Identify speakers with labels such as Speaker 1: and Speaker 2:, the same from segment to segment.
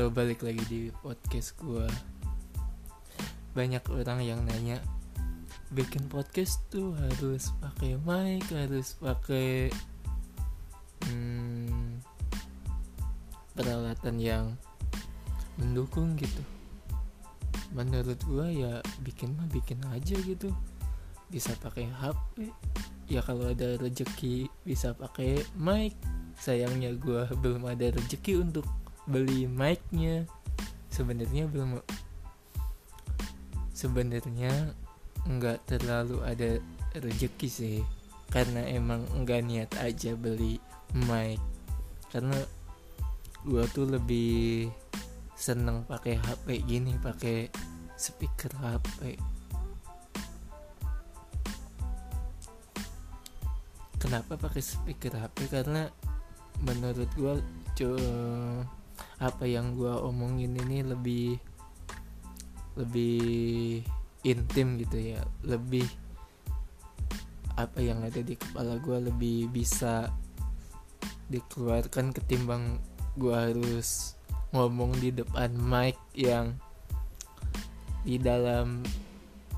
Speaker 1: Halo, balik lagi di podcast gue. Banyak orang yang nanya, bikin podcast tuh harus pakai mic, harus pakai hmm, peralatan yang mendukung gitu. Menurut gue ya bikin mah bikin aja gitu. Bisa pakai HP. Ya kalau ada rezeki bisa pakai mic. Sayangnya gue belum ada rezeki untuk beli mic-nya. Sebenarnya belum sebenarnya nggak terlalu ada rezeki sih. Karena emang nggak niat aja beli mic. Karena gua tuh lebih seneng pakai HP gini pakai speaker HP kenapa pakai speaker HP karena menurut gua cu- apa yang gue omongin ini lebih lebih intim gitu ya. Lebih apa yang ada di kepala gue lebih bisa dikeluarkan ketimbang gue harus ngomong di depan mic yang di dalam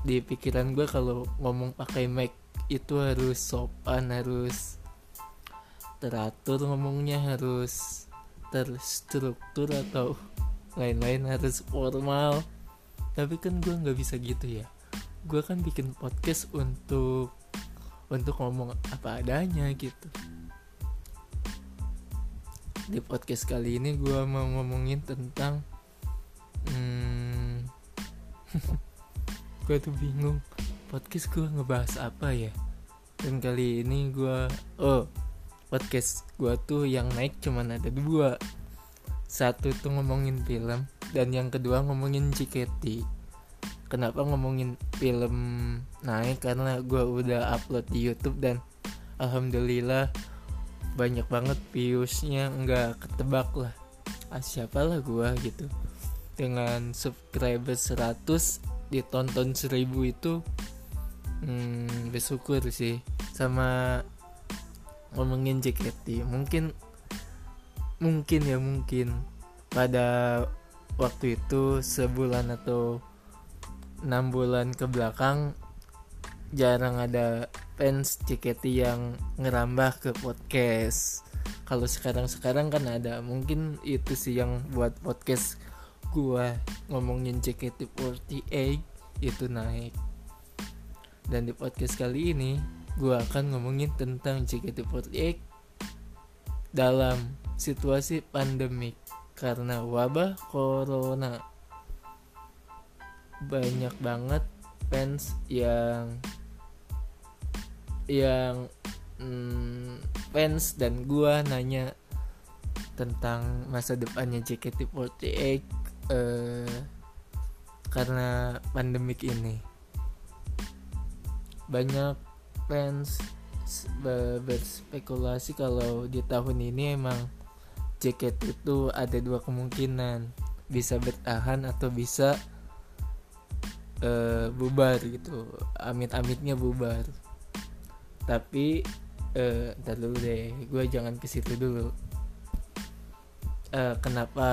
Speaker 1: di pikiran gue kalau ngomong pakai mic itu harus sopan harus teratur ngomongnya harus terstruktur atau lain-lain harus formal. Tapi kan gue nggak bisa gitu ya. Gue kan bikin podcast untuk untuk ngomong apa adanya gitu. Di podcast kali ini gue mau ngomongin tentang hmm, gue tuh bingung podcast gue ngebahas apa ya? Dan kali ini gue oh podcast gue tuh yang naik cuman ada dua. Satu tuh ngomongin film dan yang kedua ngomongin JKT kenapa ngomongin film naik? Karena gue udah upload di YouTube dan alhamdulillah banyak banget viewsnya nggak ketebak lah. Ah, siapa lah gue gitu. Dengan subscriber 100 ditonton 1000 itu hmm, bersyukur sih. Sama ngomongin JKT mungkin mungkin ya mungkin pada waktu itu sebulan atau enam bulan ke belakang jarang ada fans JKT yang ngerambah ke podcast. Kalau sekarang-sekarang kan ada. Mungkin itu sih yang buat podcast gua ngomongin JKT48 itu naik. Dan di podcast kali ini gue akan ngomongin tentang JKT48 dalam situasi pandemik karena wabah corona. Banyak banget fans yang yang hmm, fans dan gue nanya tentang masa depannya JKT48 eh, karena pandemik ini. Banyak fans berspekulasi kalau di tahun ini emang jaket itu ada dua kemungkinan. Bisa bertahan atau bisa uh, bubar gitu. Amit-amitnya bubar. Tapi uh, ntar dulu deh. Gue jangan ke situ dulu. Uh, kenapa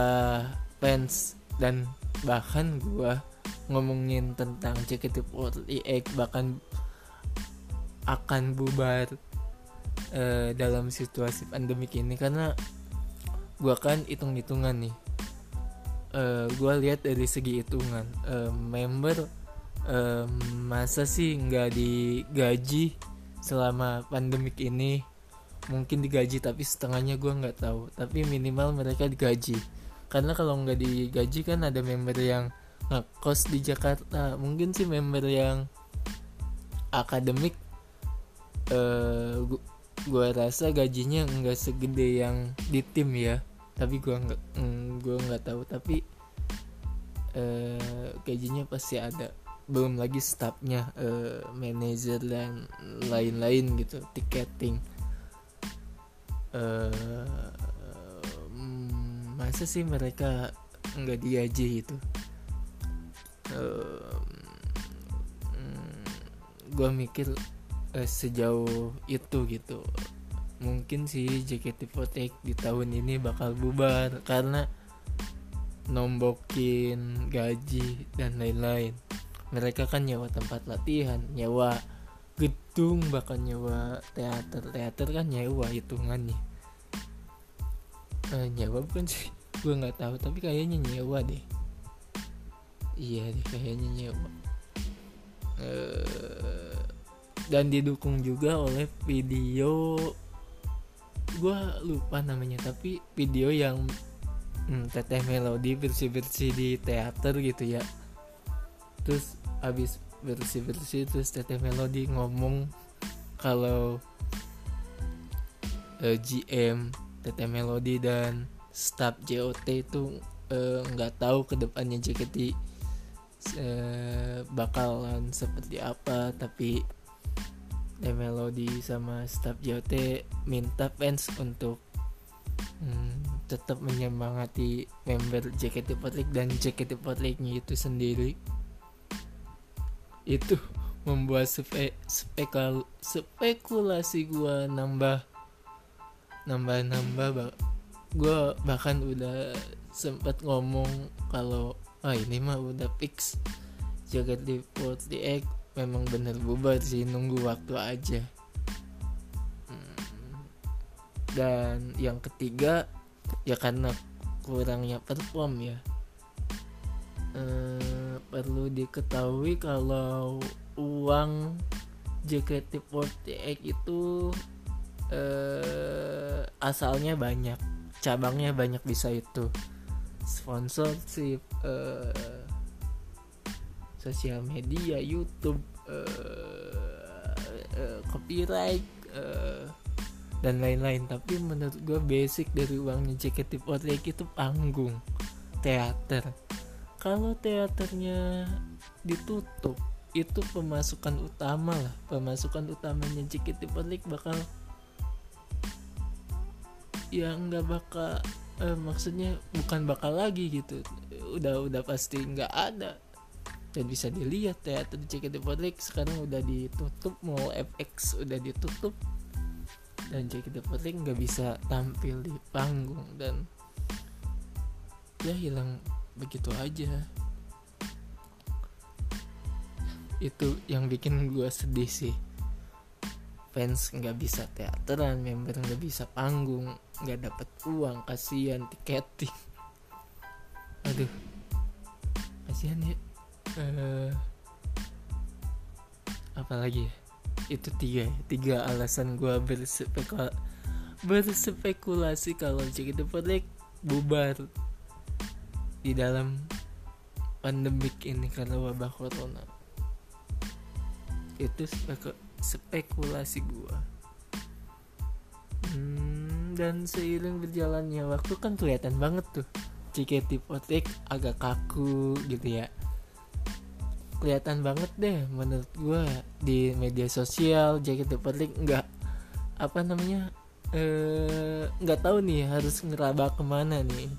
Speaker 1: fans dan bahkan gue ngomongin tentang JKT48 bahkan akan bubar uh, dalam situasi pandemik ini. Karena gua kan hitung-hitungan nih. Uh, gua lihat dari segi hitungan uh, member uh, masa sih nggak digaji selama pandemik ini? Mungkin digaji tapi setengahnya gua nggak tahu. Tapi minimal mereka digaji. Karena kalau nggak digaji kan ada member yang ngekos di Jakarta. Mungkin sih member yang akademik uh, gua rasa gajinya nggak segede yang di tim ya. Tapi gua nggak mm, gua nggak tahu. Tapi uh, gajinya pasti ada. Belum lagi staffnya uh, manajer dan lain-lain gitu tiketing. Uh, masa sih mereka nggak digaji itu? Uh, gue mikir uh, sejauh itu gitu. Mungkin sih JKT48 di tahun ini bakal bubar karena nombokin gaji dan lain-lain. Mereka kan nyewa tempat latihan nyewa gedung bahkan nyewa teater. Teater kan nyewa hitungannya. Uh, nyewa bukan sih gue nggak tahu tapi kayaknya nyewa deh. Iya deh kayaknya nyewa. Uh, dan didukung juga oleh video. Gue lupa namanya tapi video yang hmm, teteh melodi bersih di teater gitu ya. Terus abis bersih terus teteh melodi ngomong kalau uh, eh, GM teteh melodi dan staff JOT itu eh, nggak uh, tahu ke depannya JKT uh, eh, bakalan seperti apa tapi teteh melodi sama staff JOT minta fans untuk hmm, tetap menyemangati member JKT48 dan JKT48-nya itu sendiri. Itu membuat spe spekal spekulasi gue nambah nambah nambah bah gue bahkan udah sempat ngomong kalau ah ini mah udah fix jagat di 48 memang bener bubar sih nunggu waktu aja. Hmm. dan yang ketiga ya karena kurangnya perform ya. Eh, perlu diketahui kalau uang JKT48 itu eh, asalnya banyak. Cabangnya banyak bisa itu. Sponsorship eh, sosial media YouTube eh, eh, copyright eh, dan lain-lain. Tapi menurut gue basic dari uangnya JKT48 itu panggung teater. Kalau teaternya ditutup itu pemasukan utama lah. Pemasukan utamanya JKT48 bakal ya nggak bakal eh, maksudnya bukan bakal lagi gitu. Udah udah pasti nggak ada dan bisa dilihat teater JKT48 sekarang udah ditutup mau FX udah ditutup. Dan JKT48 nggak bisa tampil di panggung dan ya hilang begitu aja. Itu yang bikin gue sedih sih. Fans nggak bisa teateran member nggak bisa panggung nggak dapat uang kasihan tiketing. Aduh kasihan ya uh, apalagi ya? Itu tiga ya tiga alasan gue berspekul berspekulasi kalau JKT48 bubar di dalam pandemik ini karena wabah corona. Itu speku spekulasi gua. Hmm, dan seiring berjalannya waktu kan kelihatan banget tuh JKT48 agak kaku gitu ya kelihatan banget deh menurut gua di media sosial JKT48 nggak apa namanya eh nggak tahu nih harus ngeraba ke mana nih.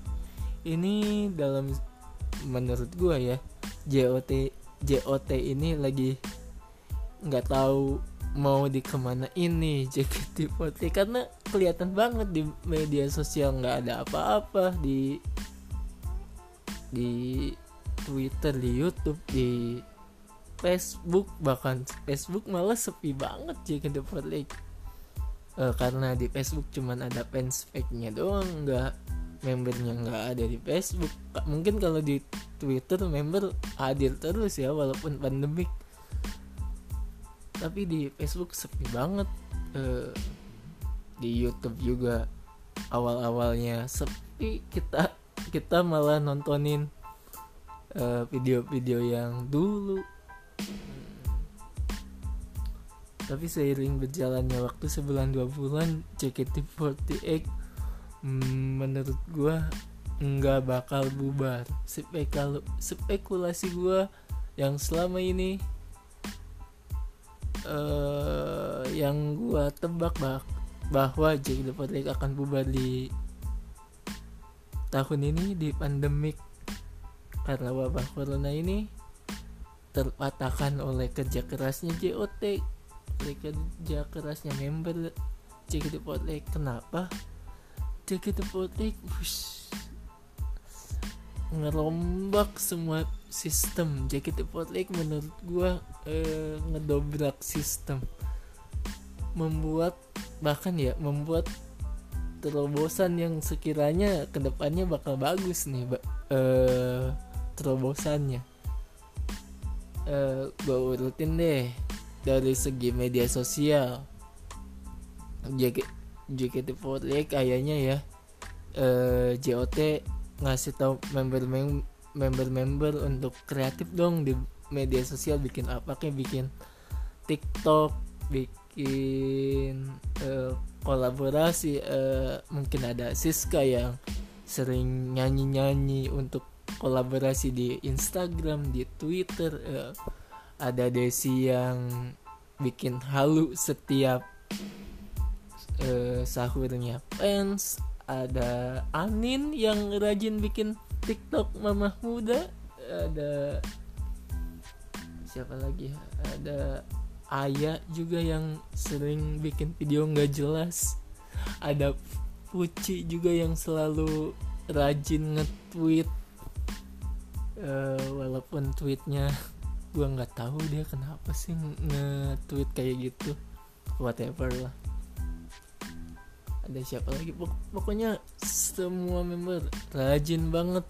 Speaker 1: Ini dalam menurut gua ya JOT JOT ini lagi nggak tahu mau di ke mana ini JKT48 karena kelihatan banget di media sosial nggak ada apa-apa di di Twitter di YouTube di Facebook bahkan Facebook malah sepi banget JKT48 uh, eh, karena di Facebook cuman ada fans fake-nya doang nggak membernya nggak ada di Facebook. Mungkin kalau di Twitter member hadir terus ya walaupun pandemik. Tapi di Facebook sepi banget uh, di YouTube juga awal-awalnya sepi kita kita malah nontonin eh, video-video uh, yang dulu tapi seiring berjalannya waktu sebulan dua bulan JKT48 hmm, menurut gue nggak bakal bubar. Spekulasi gue yang selama ini uh, yang gue tebak bah bahwa JKT48 akan bubar di tahun ini di pandemik. Karena wabah corona ini terpatahkan oleh kerja kerasnya JOT oleh kerja kerasnya member JKT48 kenapa? JKT48 wush, ngerombak semua sistem. JKT48 menurut gue uh, ngedobrak sistem. Membuat bahkan ya membuat terobosan yang sekiranya ke depannya bakal bagus nih uh, terobosannya uh, gue urutin deh. Dari segi media sosial. JK, JKT48 kayaknya ya. Uh, JOT ngasih tahu member member-member untuk kreatif dong di media sosial. Bikin apa kayak bikin TikTok bikin uh, kolaborasi. Uh, mungkin ada Siska yang sering nyanyi-nyanyi untuk kolaborasi di Instagram di Twitter uh, ada Desi yang bikin halu setiap uh, sahurnya. Fans ada Anin yang rajin bikin TikTok mamah muda ada siapa lagi ada Ayah juga yang sering bikin video nggak jelas. Ada Puci juga yang selalu rajin nge-tweet uh, walaupun tweetnya gue nggak tahu dia kenapa sih nge-tweet kayak gitu. Whatever lah. Ada siapa lagi? Pokoknya semua member rajin banget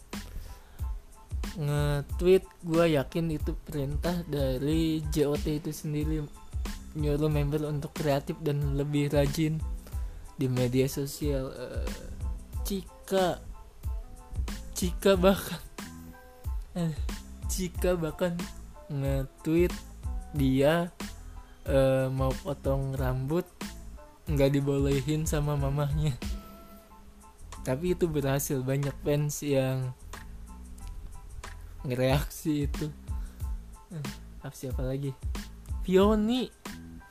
Speaker 1: nge-tweet. Gue yakin itu perintah dari JOT itu sendiri. Nyuruh member untuk kreatif dan lebih rajin di media sosial. Uh, Cika. Cika bahkan uh, Cika bahkan nge-tweet dia uh, mau potong rambut nggak dibolehin sama mamahnya. Tapi itu berhasil banyak fans yang ngereaksi itu. Eh, siapa lagi? Pioni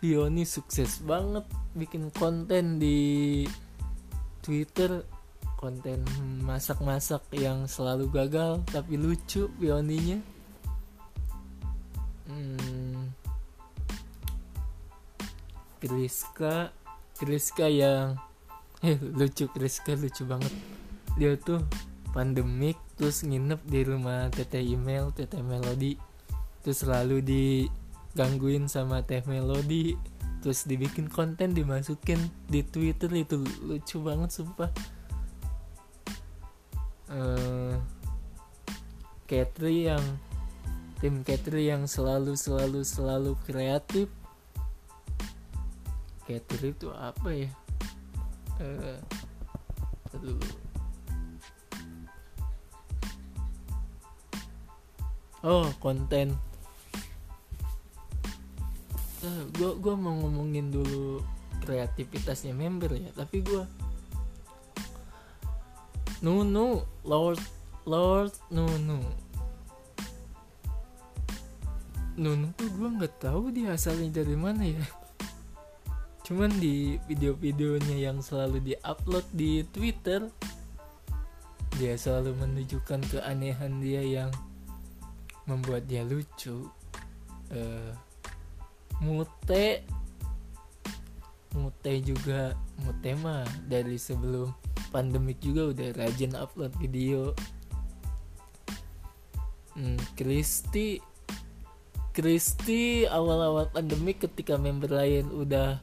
Speaker 1: Pioni sukses banget bikin konten di Twitter konten masak-masak yang selalu gagal tapi lucu Pioninya hmm, Kriska yang eh lucu Kriska lucu banget. Dia tuh pandemik terus nginep di rumah teteh email teteh melodi terus selalu digangguin sama teh melodi terus dibikin konten dimasukin di twitter itu lucu banget sumpah uh, Katri yang tim Katri yang selalu selalu selalu kreatif. Katri itu apa ya? Uh, aduh. Oh konten. Uh, gua gua mau ngomongin dulu kreativitasnya member ya tapi gua Nunu Lord Lord Nunu. Nunu tuh gue nggak tahu dia asalnya dari mana ya. Cuman di video-videonya yang selalu diupload di Twitter dia selalu menunjukkan keanehan dia yang membuat dia lucu. Uh, mute. Mute juga mute mah dari sebelum pandemik juga udah rajin upload video. Hmm, Kristi Kristi awal-awal pandemik ketika member lain udah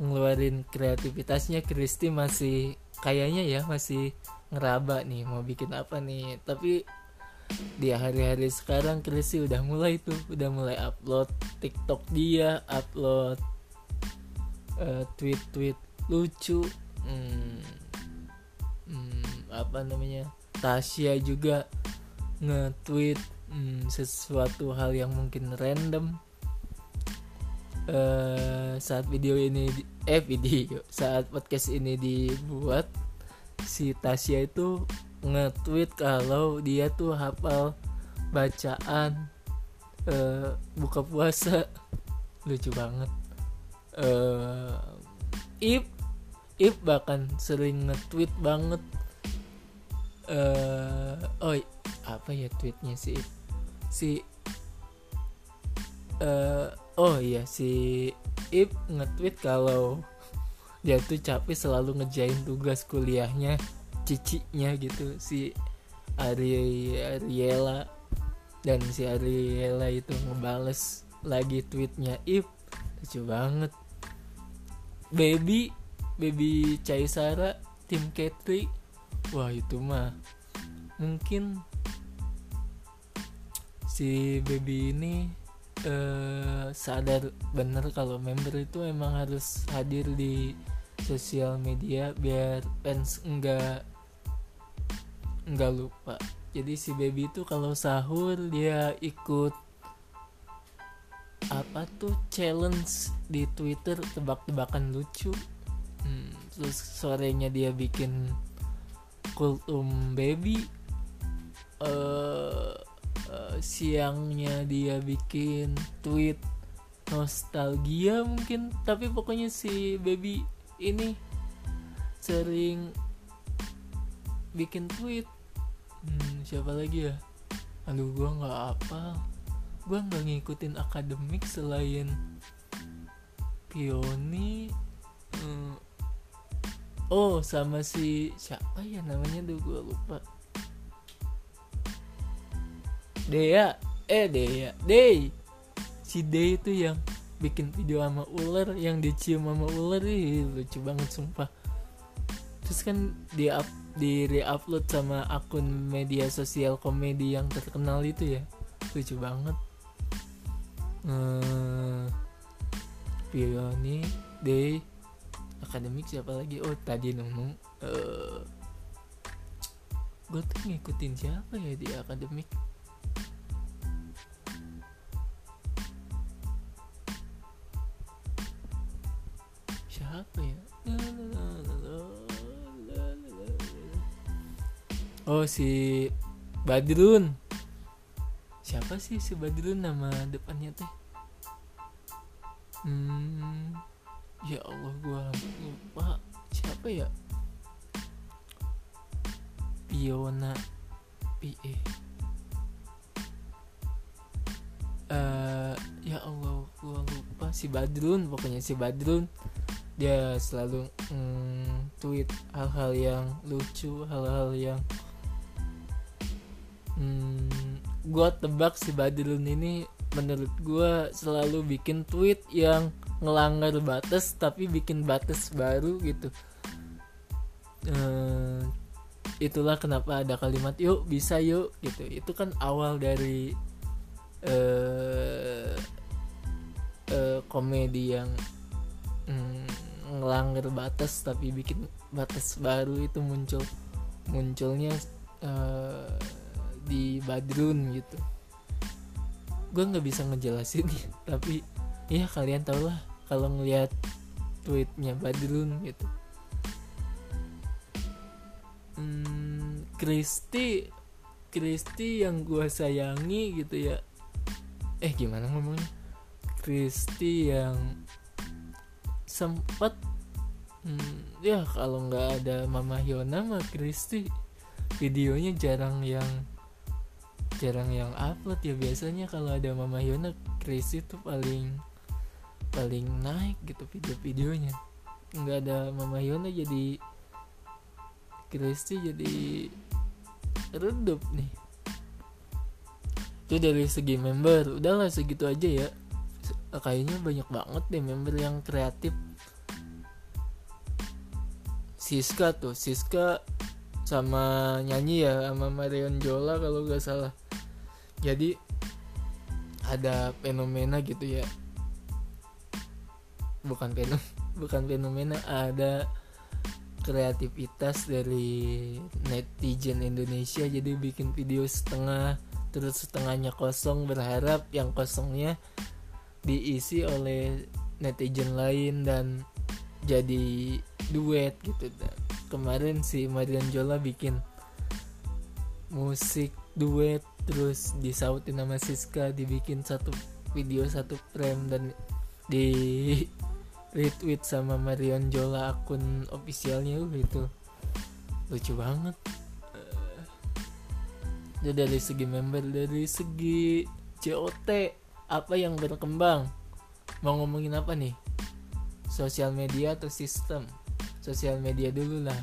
Speaker 1: ngeluarin kreativitasnya Kristi masih kayaknya ya masih ngeraba nih mau bikin apa nih. Tapi di hari-hari sekarang Chrissy udah mulai tuh udah mulai upload TikTok dia upload uh, tweet-tweet lucu. Hmm, hmm, apa namanya Tasya juga nge-tweet hmm, sesuatu hal yang mungkin random. Uh, saat video ini eh video saat podcast ini dibuat si Tasya itu nge-tweet kalau dia tuh hafal bacaan uh, buka puasa. Lucu banget. Uh, Ip Ip bahkan sering nge-tweet banget uh, oh apa ya tweetnya si Ip si uh, oh iya si Ip nge-tweet kalau dia tuh capek selalu ngejain tugas kuliahnya cicinya gitu si Ari Ariela. Dan si Ariela itu ngebales lagi tweetnya Ip lucu banget. Baby baby Caisara tim Katri wah itu mah mungkin si baby ini uh, sadar bener kalau member itu emang harus hadir di sosial media biar fans enggak enggak lupa. Jadi si baby itu kalau sahur dia ikut apa tuh challenge di twitter tebak-tebakan lucu terus sorenya dia bikin kultum baby uh, uh, siangnya dia bikin tweet nostalgia mungkin tapi pokoknya si baby ini sering bikin tweet. Hmm, siapa lagi ya? Aduh gua nggak apa gua nggak ngikutin akademik selain Pioni hmm, oh sama si siapa ya namanya? Tuh gua lupa. Dea. Eh Dea. Dey. Si Dey itu yang bikin video sama ular yang dicium sama ular. Ih lucu banget sumpah. Terus kan di up di reupload sama akun media sosial komedi yang terkenal itu ya. Lucu banget. Hmm, Pioni Day akademik siapa lagi? Oh tadi nunggu uh, gue tuh ngikutin siapa ya di akademik? Siapa ya? Oh si Badrun. Siapa sih si Badrun nama depannya teh? Hmm ya Allah gua lupa. Siapa ya? Piona PE uh, ya Allah gua lupa. Si Badrun pokoknya si Badrun. Dia selalu mm, tweet hal-hal yang lucu hal-hal yang mm, gue tebak si Badrun ini. Menurut gue selalu bikin tweet yang ngelanggar batas tapi bikin batas baru gitu. Uh, itulah kenapa ada kalimat yuk bisa yuk gitu. Itu kan awal dari uh, uh, komedi yang mm, ngelanggar batas tapi bikin batas baru itu muncul munculnya di Badrun gitu. Gue nggak bisa ngejelasin tapi ya kalian tau lah kalau ngeliat tweetnya Badrun gitu. Hmm, Kristi Kristi yang gue sayangi gitu ya. Eh gimana ngomongnya? Kristi yang sempat hmm, ya kalau nggak ada Mama Yona mah Kristi videonya jarang yang jarang yang upload ya. Biasanya kalau ada Mama Yona Kristi tuh paling paling naik gitu video-videonya. Nggak ada Mama Yona jadi Kristi jadi redup nih. Itu dari segi member. Udahlah segitu aja ya. Kayaknya banyak banget deh member yang kreatif. Siska tuh Siska sama nyanyi ya sama Marion Jola kalau gak salah. Jadi ada fenomena gitu ya bukan fenomena bukan fenomena ada kreativitas dari netizen Indonesia jadi bikin video setengah terus setengahnya kosong berharap yang kosongnya diisi oleh netizen lain dan jadi duet gitu. Dan kemarin si Marian Jola bikin musik duet terus disautin nama Siska dibikin satu video satu frame dan di retweet sama Marion Jola akun ofisialnya uh, itu lucu banget. Uh, dari segi member dari segi COT apa yang berkembang? Mau ngomongin apa nih? Sosial media atau sistem? Sosial media dulu lah.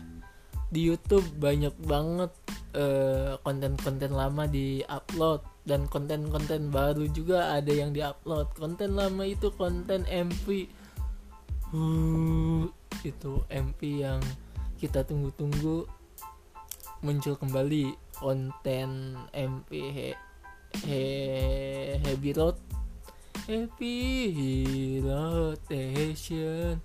Speaker 1: Di YouTube banyak banget eh, konten-konten lama di upload dan konten-konten baru juga ada yang di upload konten lama itu konten MP uh, itu MP yang kita tunggu-tunggu muncul kembali. Konten MP he, he, Heavy Road Happy Rotation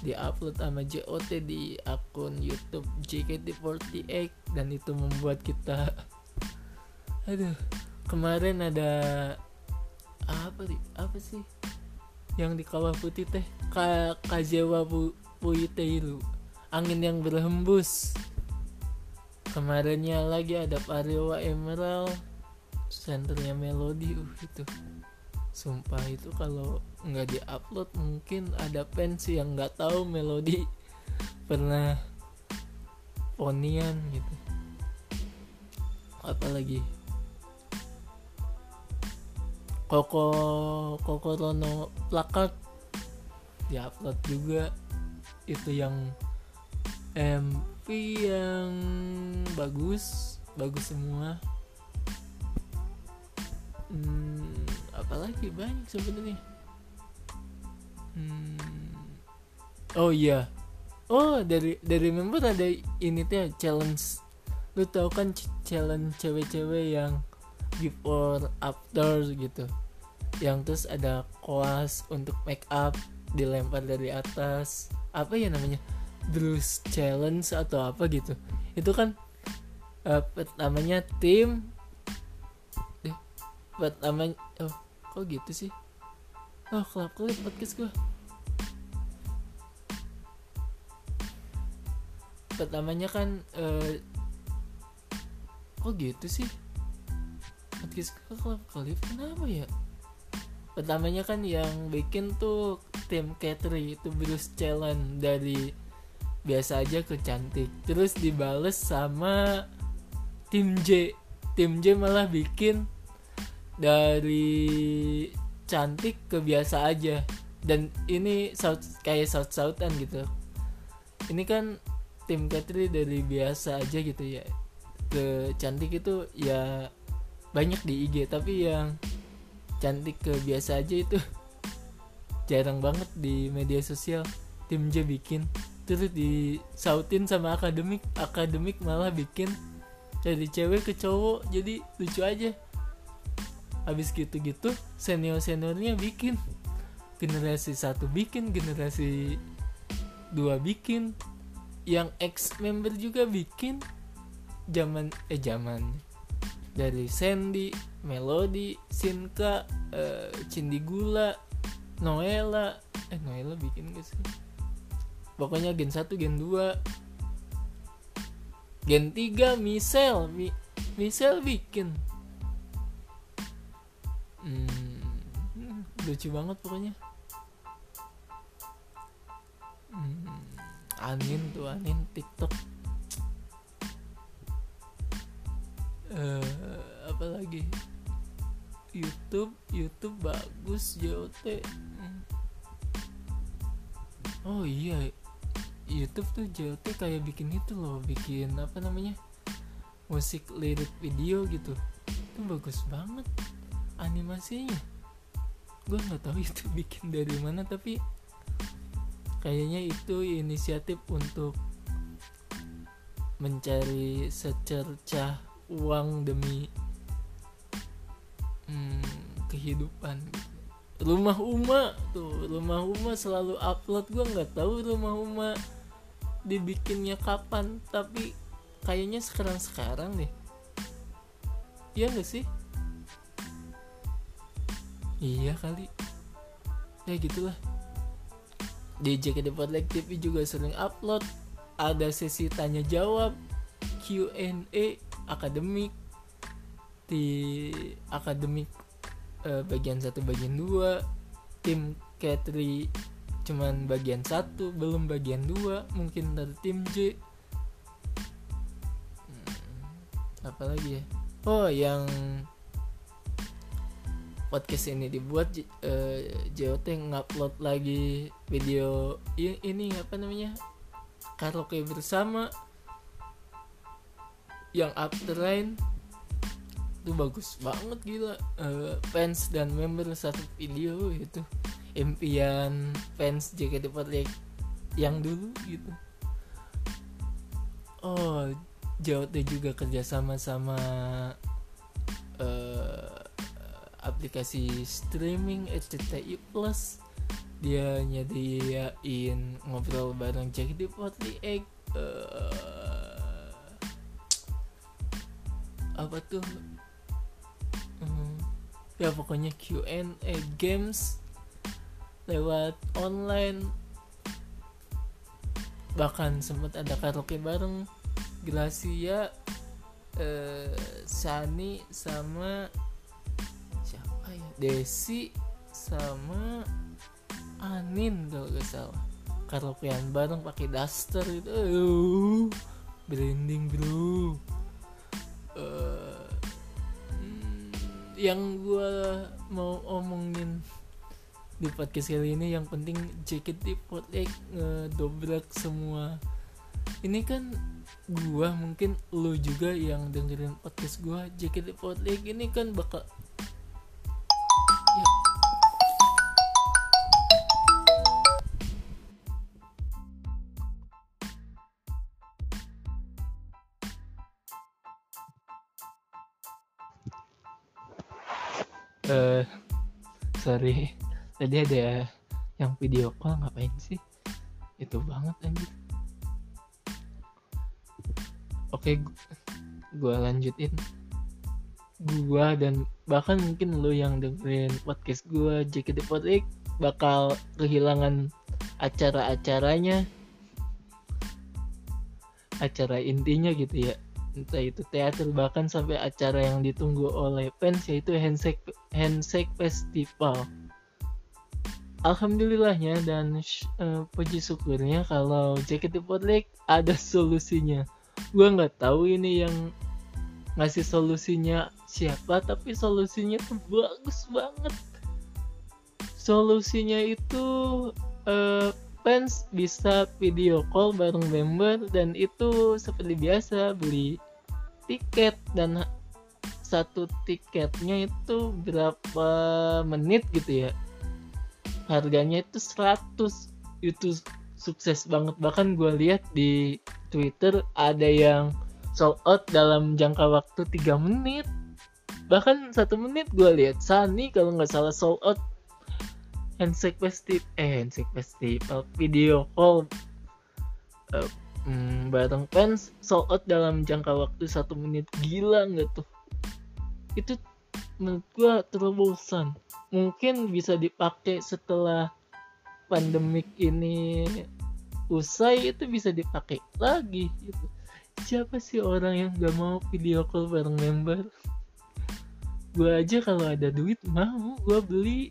Speaker 1: diupload sama JOT di akun YouTube JKT48 dan itu membuat kita aduh kemarin ada apa sih apa sih yang di kawah putih teh Ka Kajewa Pu Puiteiru angin yang berhembus. Kemarinnya lagi ada Parewa Emerald. Senternya Melody uh itu. Sumpah itu kalau nggak diupload mungkin ada fans yang nggak tahu Melody pernah ponian gitu. Apalagi Koko Koko Rono plakat. Diupload juga. Itu yang MP yang bagus. Bagus semua. Hmm, apalagi banyak sebenarnya. Hmm, oh iya. Oh dari dari member ada ini tuh challenge. Lu tau kan challenge cewek-cewek yang before after gitu. Yang terus ada koas untuk make up dilempar dari atas. Apa ya namanya? Bruce challenge atau apa gitu. Itu kan uh, pertamanya tim. Eh, pertamanya oh kok gitu sih? Oh kelap kelip podcast gue pertamanya kan uh, kok gitu sih podcast kelap kelip kenapa ya? Pertamanya kan yang bikin tuh tim Katri itu Bruce Challenge dari biasa aja ke cantik. Terus dibales sama tim J. Tim J malah bikin dari cantik ke biasa aja. Dan ini south kayak south southan gitu. Ini kan tim Katri dari biasa aja gitu ya. Ke cantik itu ya banyak di IG tapi yang cantik ke biasa aja itu jarang banget di media sosial. Tim J bikin terus disautin sama akademik akademik malah bikin dari cewek ke cowok jadi lucu aja. Habis gitu-gitu senior seniornya bikin generasi satu bikin generasi dua bikin yang ex member juga bikin zaman eh zaman dari Sandy, Melody, Sinka, uh, Cindy Gula, Noella, eh Noella bikin gak sih? Pokoknya gen 1, gen 2 Gen 3 Michelle. Mi Michelle bikin. Hmm, Lucu banget pokoknya. Hmm, Anin tuh Anin TikTok uh, apa lagi? YouTube YouTube bagus JOT oh iya YouTube tuh JOT kayak bikin itu loh bikin apa namanya? Musik lirik video gitu. Itu bagus banget animasinya. Gue nggak tahu itu bikin dari mana tapi kayaknya itu inisiatif untuk mencari secercah uang demi hmm, kehidupan. Rumah Uma tuh rumah Uma selalu upload. Gue nggak tahu rumah Uma dibikinnya kapan tapi kayaknya sekarang sekarang deh. Iya gak sih? Iya kali. Ya gitulah. Di JKT48 TV juga sering upload. Ada sesi tanya jawab Q&A akademik di akademik uh, bagian satu bagian dua tim Katri cuman bagian satu belum bagian dua mungkin dari tim J. Hmm, apa lagi ya? Oh yang podcast ini dibuat JOT ngupload lagi video ini apa namanya? Karaoke bersama yang afterline itu bagus banget gila. Uh, fans dan member satu video itu impian fans JKT48 yang dulu gitu. Oh JOT juga kerjasama sama uh, aplikasi streaming RCTI Plus. Dia nyediain ngobrol bareng JKT48 uh, apa tuh? Hmm, ya pokoknya Q&A games lewat online. Bahkan sempat ada karaoke bareng Gracia eh, Sani sama siapa ya? Desi sama Anin kalau gak salah. Karaokean bareng pakai daster gitu. Uh, branding bro yang gue mau omongin di podcast kali ini yang penting JKT48 ngedobrak semua. Ini kan gua mungkin lu juga yang dengerin podcast gua JKT48 ini kan bakal uh, sorry. Tadi ada yang video call ngapain sih? Itu banget anjir. Oke gue lanjutin. Gue dan bahkan mungkin lo yang dengerin podcast gue JKT48 bakal kehilangan acara-acaranya. Acara intinya gitu ya. Entah itu teater bahkan sampai acara yang ditunggu oleh fans yaitu handshake handshake festival Alhamdulillahnya dan uh, puji syukurnya kalau JKT48 ada solusinya. Gua nggak tahu ini yang ngasih solusinya siapa, tapi solusinya tuh bagus banget. Solusinya itu uh, fans bisa video call bareng member dan itu seperti biasa beli tiket dan satu tiketnya itu berapa menit gitu ya? Harganya itu 100 itu sukses banget. Bahkan gue lihat di Twitter ada yang sold out dalam jangka waktu 3 menit. Bahkan satu menit gue lihat Sani kalau nggak salah sold out handshake festival eh handshake festival video call uh, hmm, bareng fans sold out dalam jangka waktu satu menit. Gila nggak tuh itu menurut gua terobosan mungkin bisa dipakai setelah pandemik ini usai itu bisa dipakai lagi gitu. siapa sih orang yang gak mau video call bareng member? Gue aja kalau ada duit mau. Gue beli.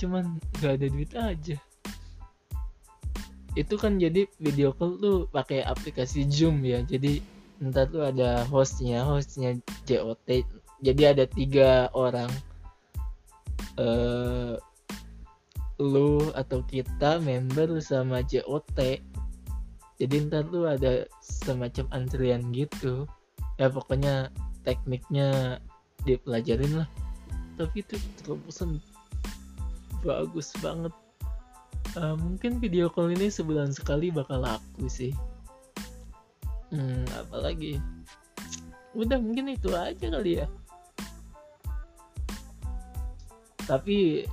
Speaker 1: Cuman gak ada duit aja. Itu kan jadi video call tuh pakai aplikasi Zoom ya. Jadi ntar tuh ada hostnya hostnya JOT jadi ada tiga orang. Uh, lu atau kita member sama JOT jadi ntar tuh ada semacam antrian gitu. Ya pokoknya tekniknya dipelajarin lah. Tapi itu terobosan bagus banget. Uh, mungkin video call ini sebulan sekali bakal laku sih hmm apalagi? Udah mungkin itu aja kali ya. Tapi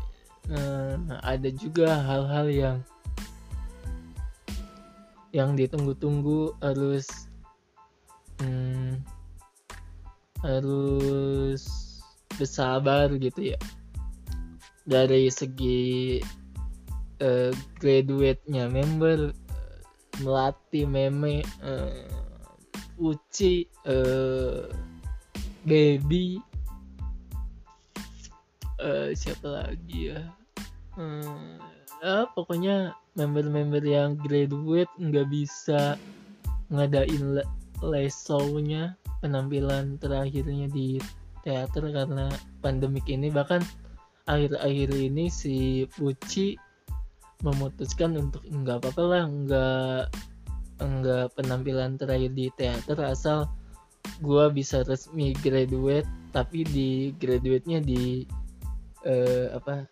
Speaker 1: uh, ada juga hal-hal yang yang ditunggu-tunggu harus hmm, harus bersabar gitu ya. Dari segi uh, graduate-nya member uh, melatih meme uh, uci uh, baby uh, siapa lagi ya? Uh, uh, pokoknya member-member yang graduate nggak bisa ngadain lesaunya penampilan terakhirnya di teater karena pandemik ini. Bahkan akhir-akhir ini si Puci memutuskan untuk nggak apa-apa lah nggak enggak penampilan terakhir di teater asal gue bisa resmi graduate tapi di graduate-nya di uh, apa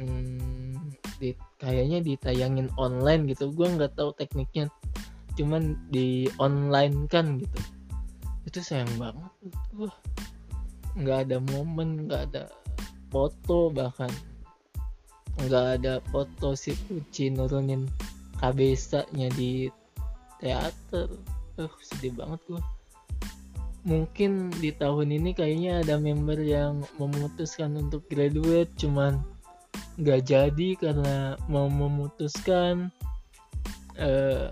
Speaker 1: hmm, di kayaknya ditayangin online gitu. Gue nggak tahu tekniknya cuman di online kan gitu. Itu sayang banget gue nggak ada momen nggak ada foto bahkan. Nggak ada foto si Uci nurunin kabesanya di teater. Uh sedih banget gue mungkin di tahun ini kayaknya ada member yang memutuskan untuk graduate cuman nggak jadi karena mau memutuskan uh,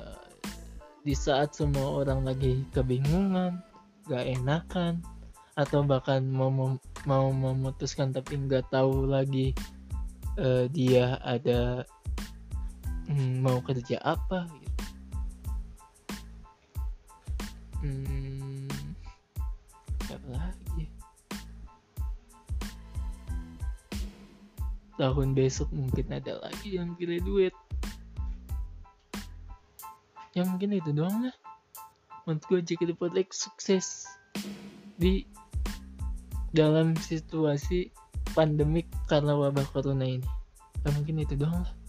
Speaker 1: di saat semua orang lagi kebingungan gak enakan atau bahkan mau mau memutuskan tapi nggak tahu lagi uh, dia ada hmm, mau kerja apa Hmm, apa lagi? Tahun besok mungkin ada lagi yang graduate. Ya mungkin itu doang lah. Menurut gue jika Project sukses di dalam situasi pandemik karena wabah corona ini. Ya mungkin itu doang lah.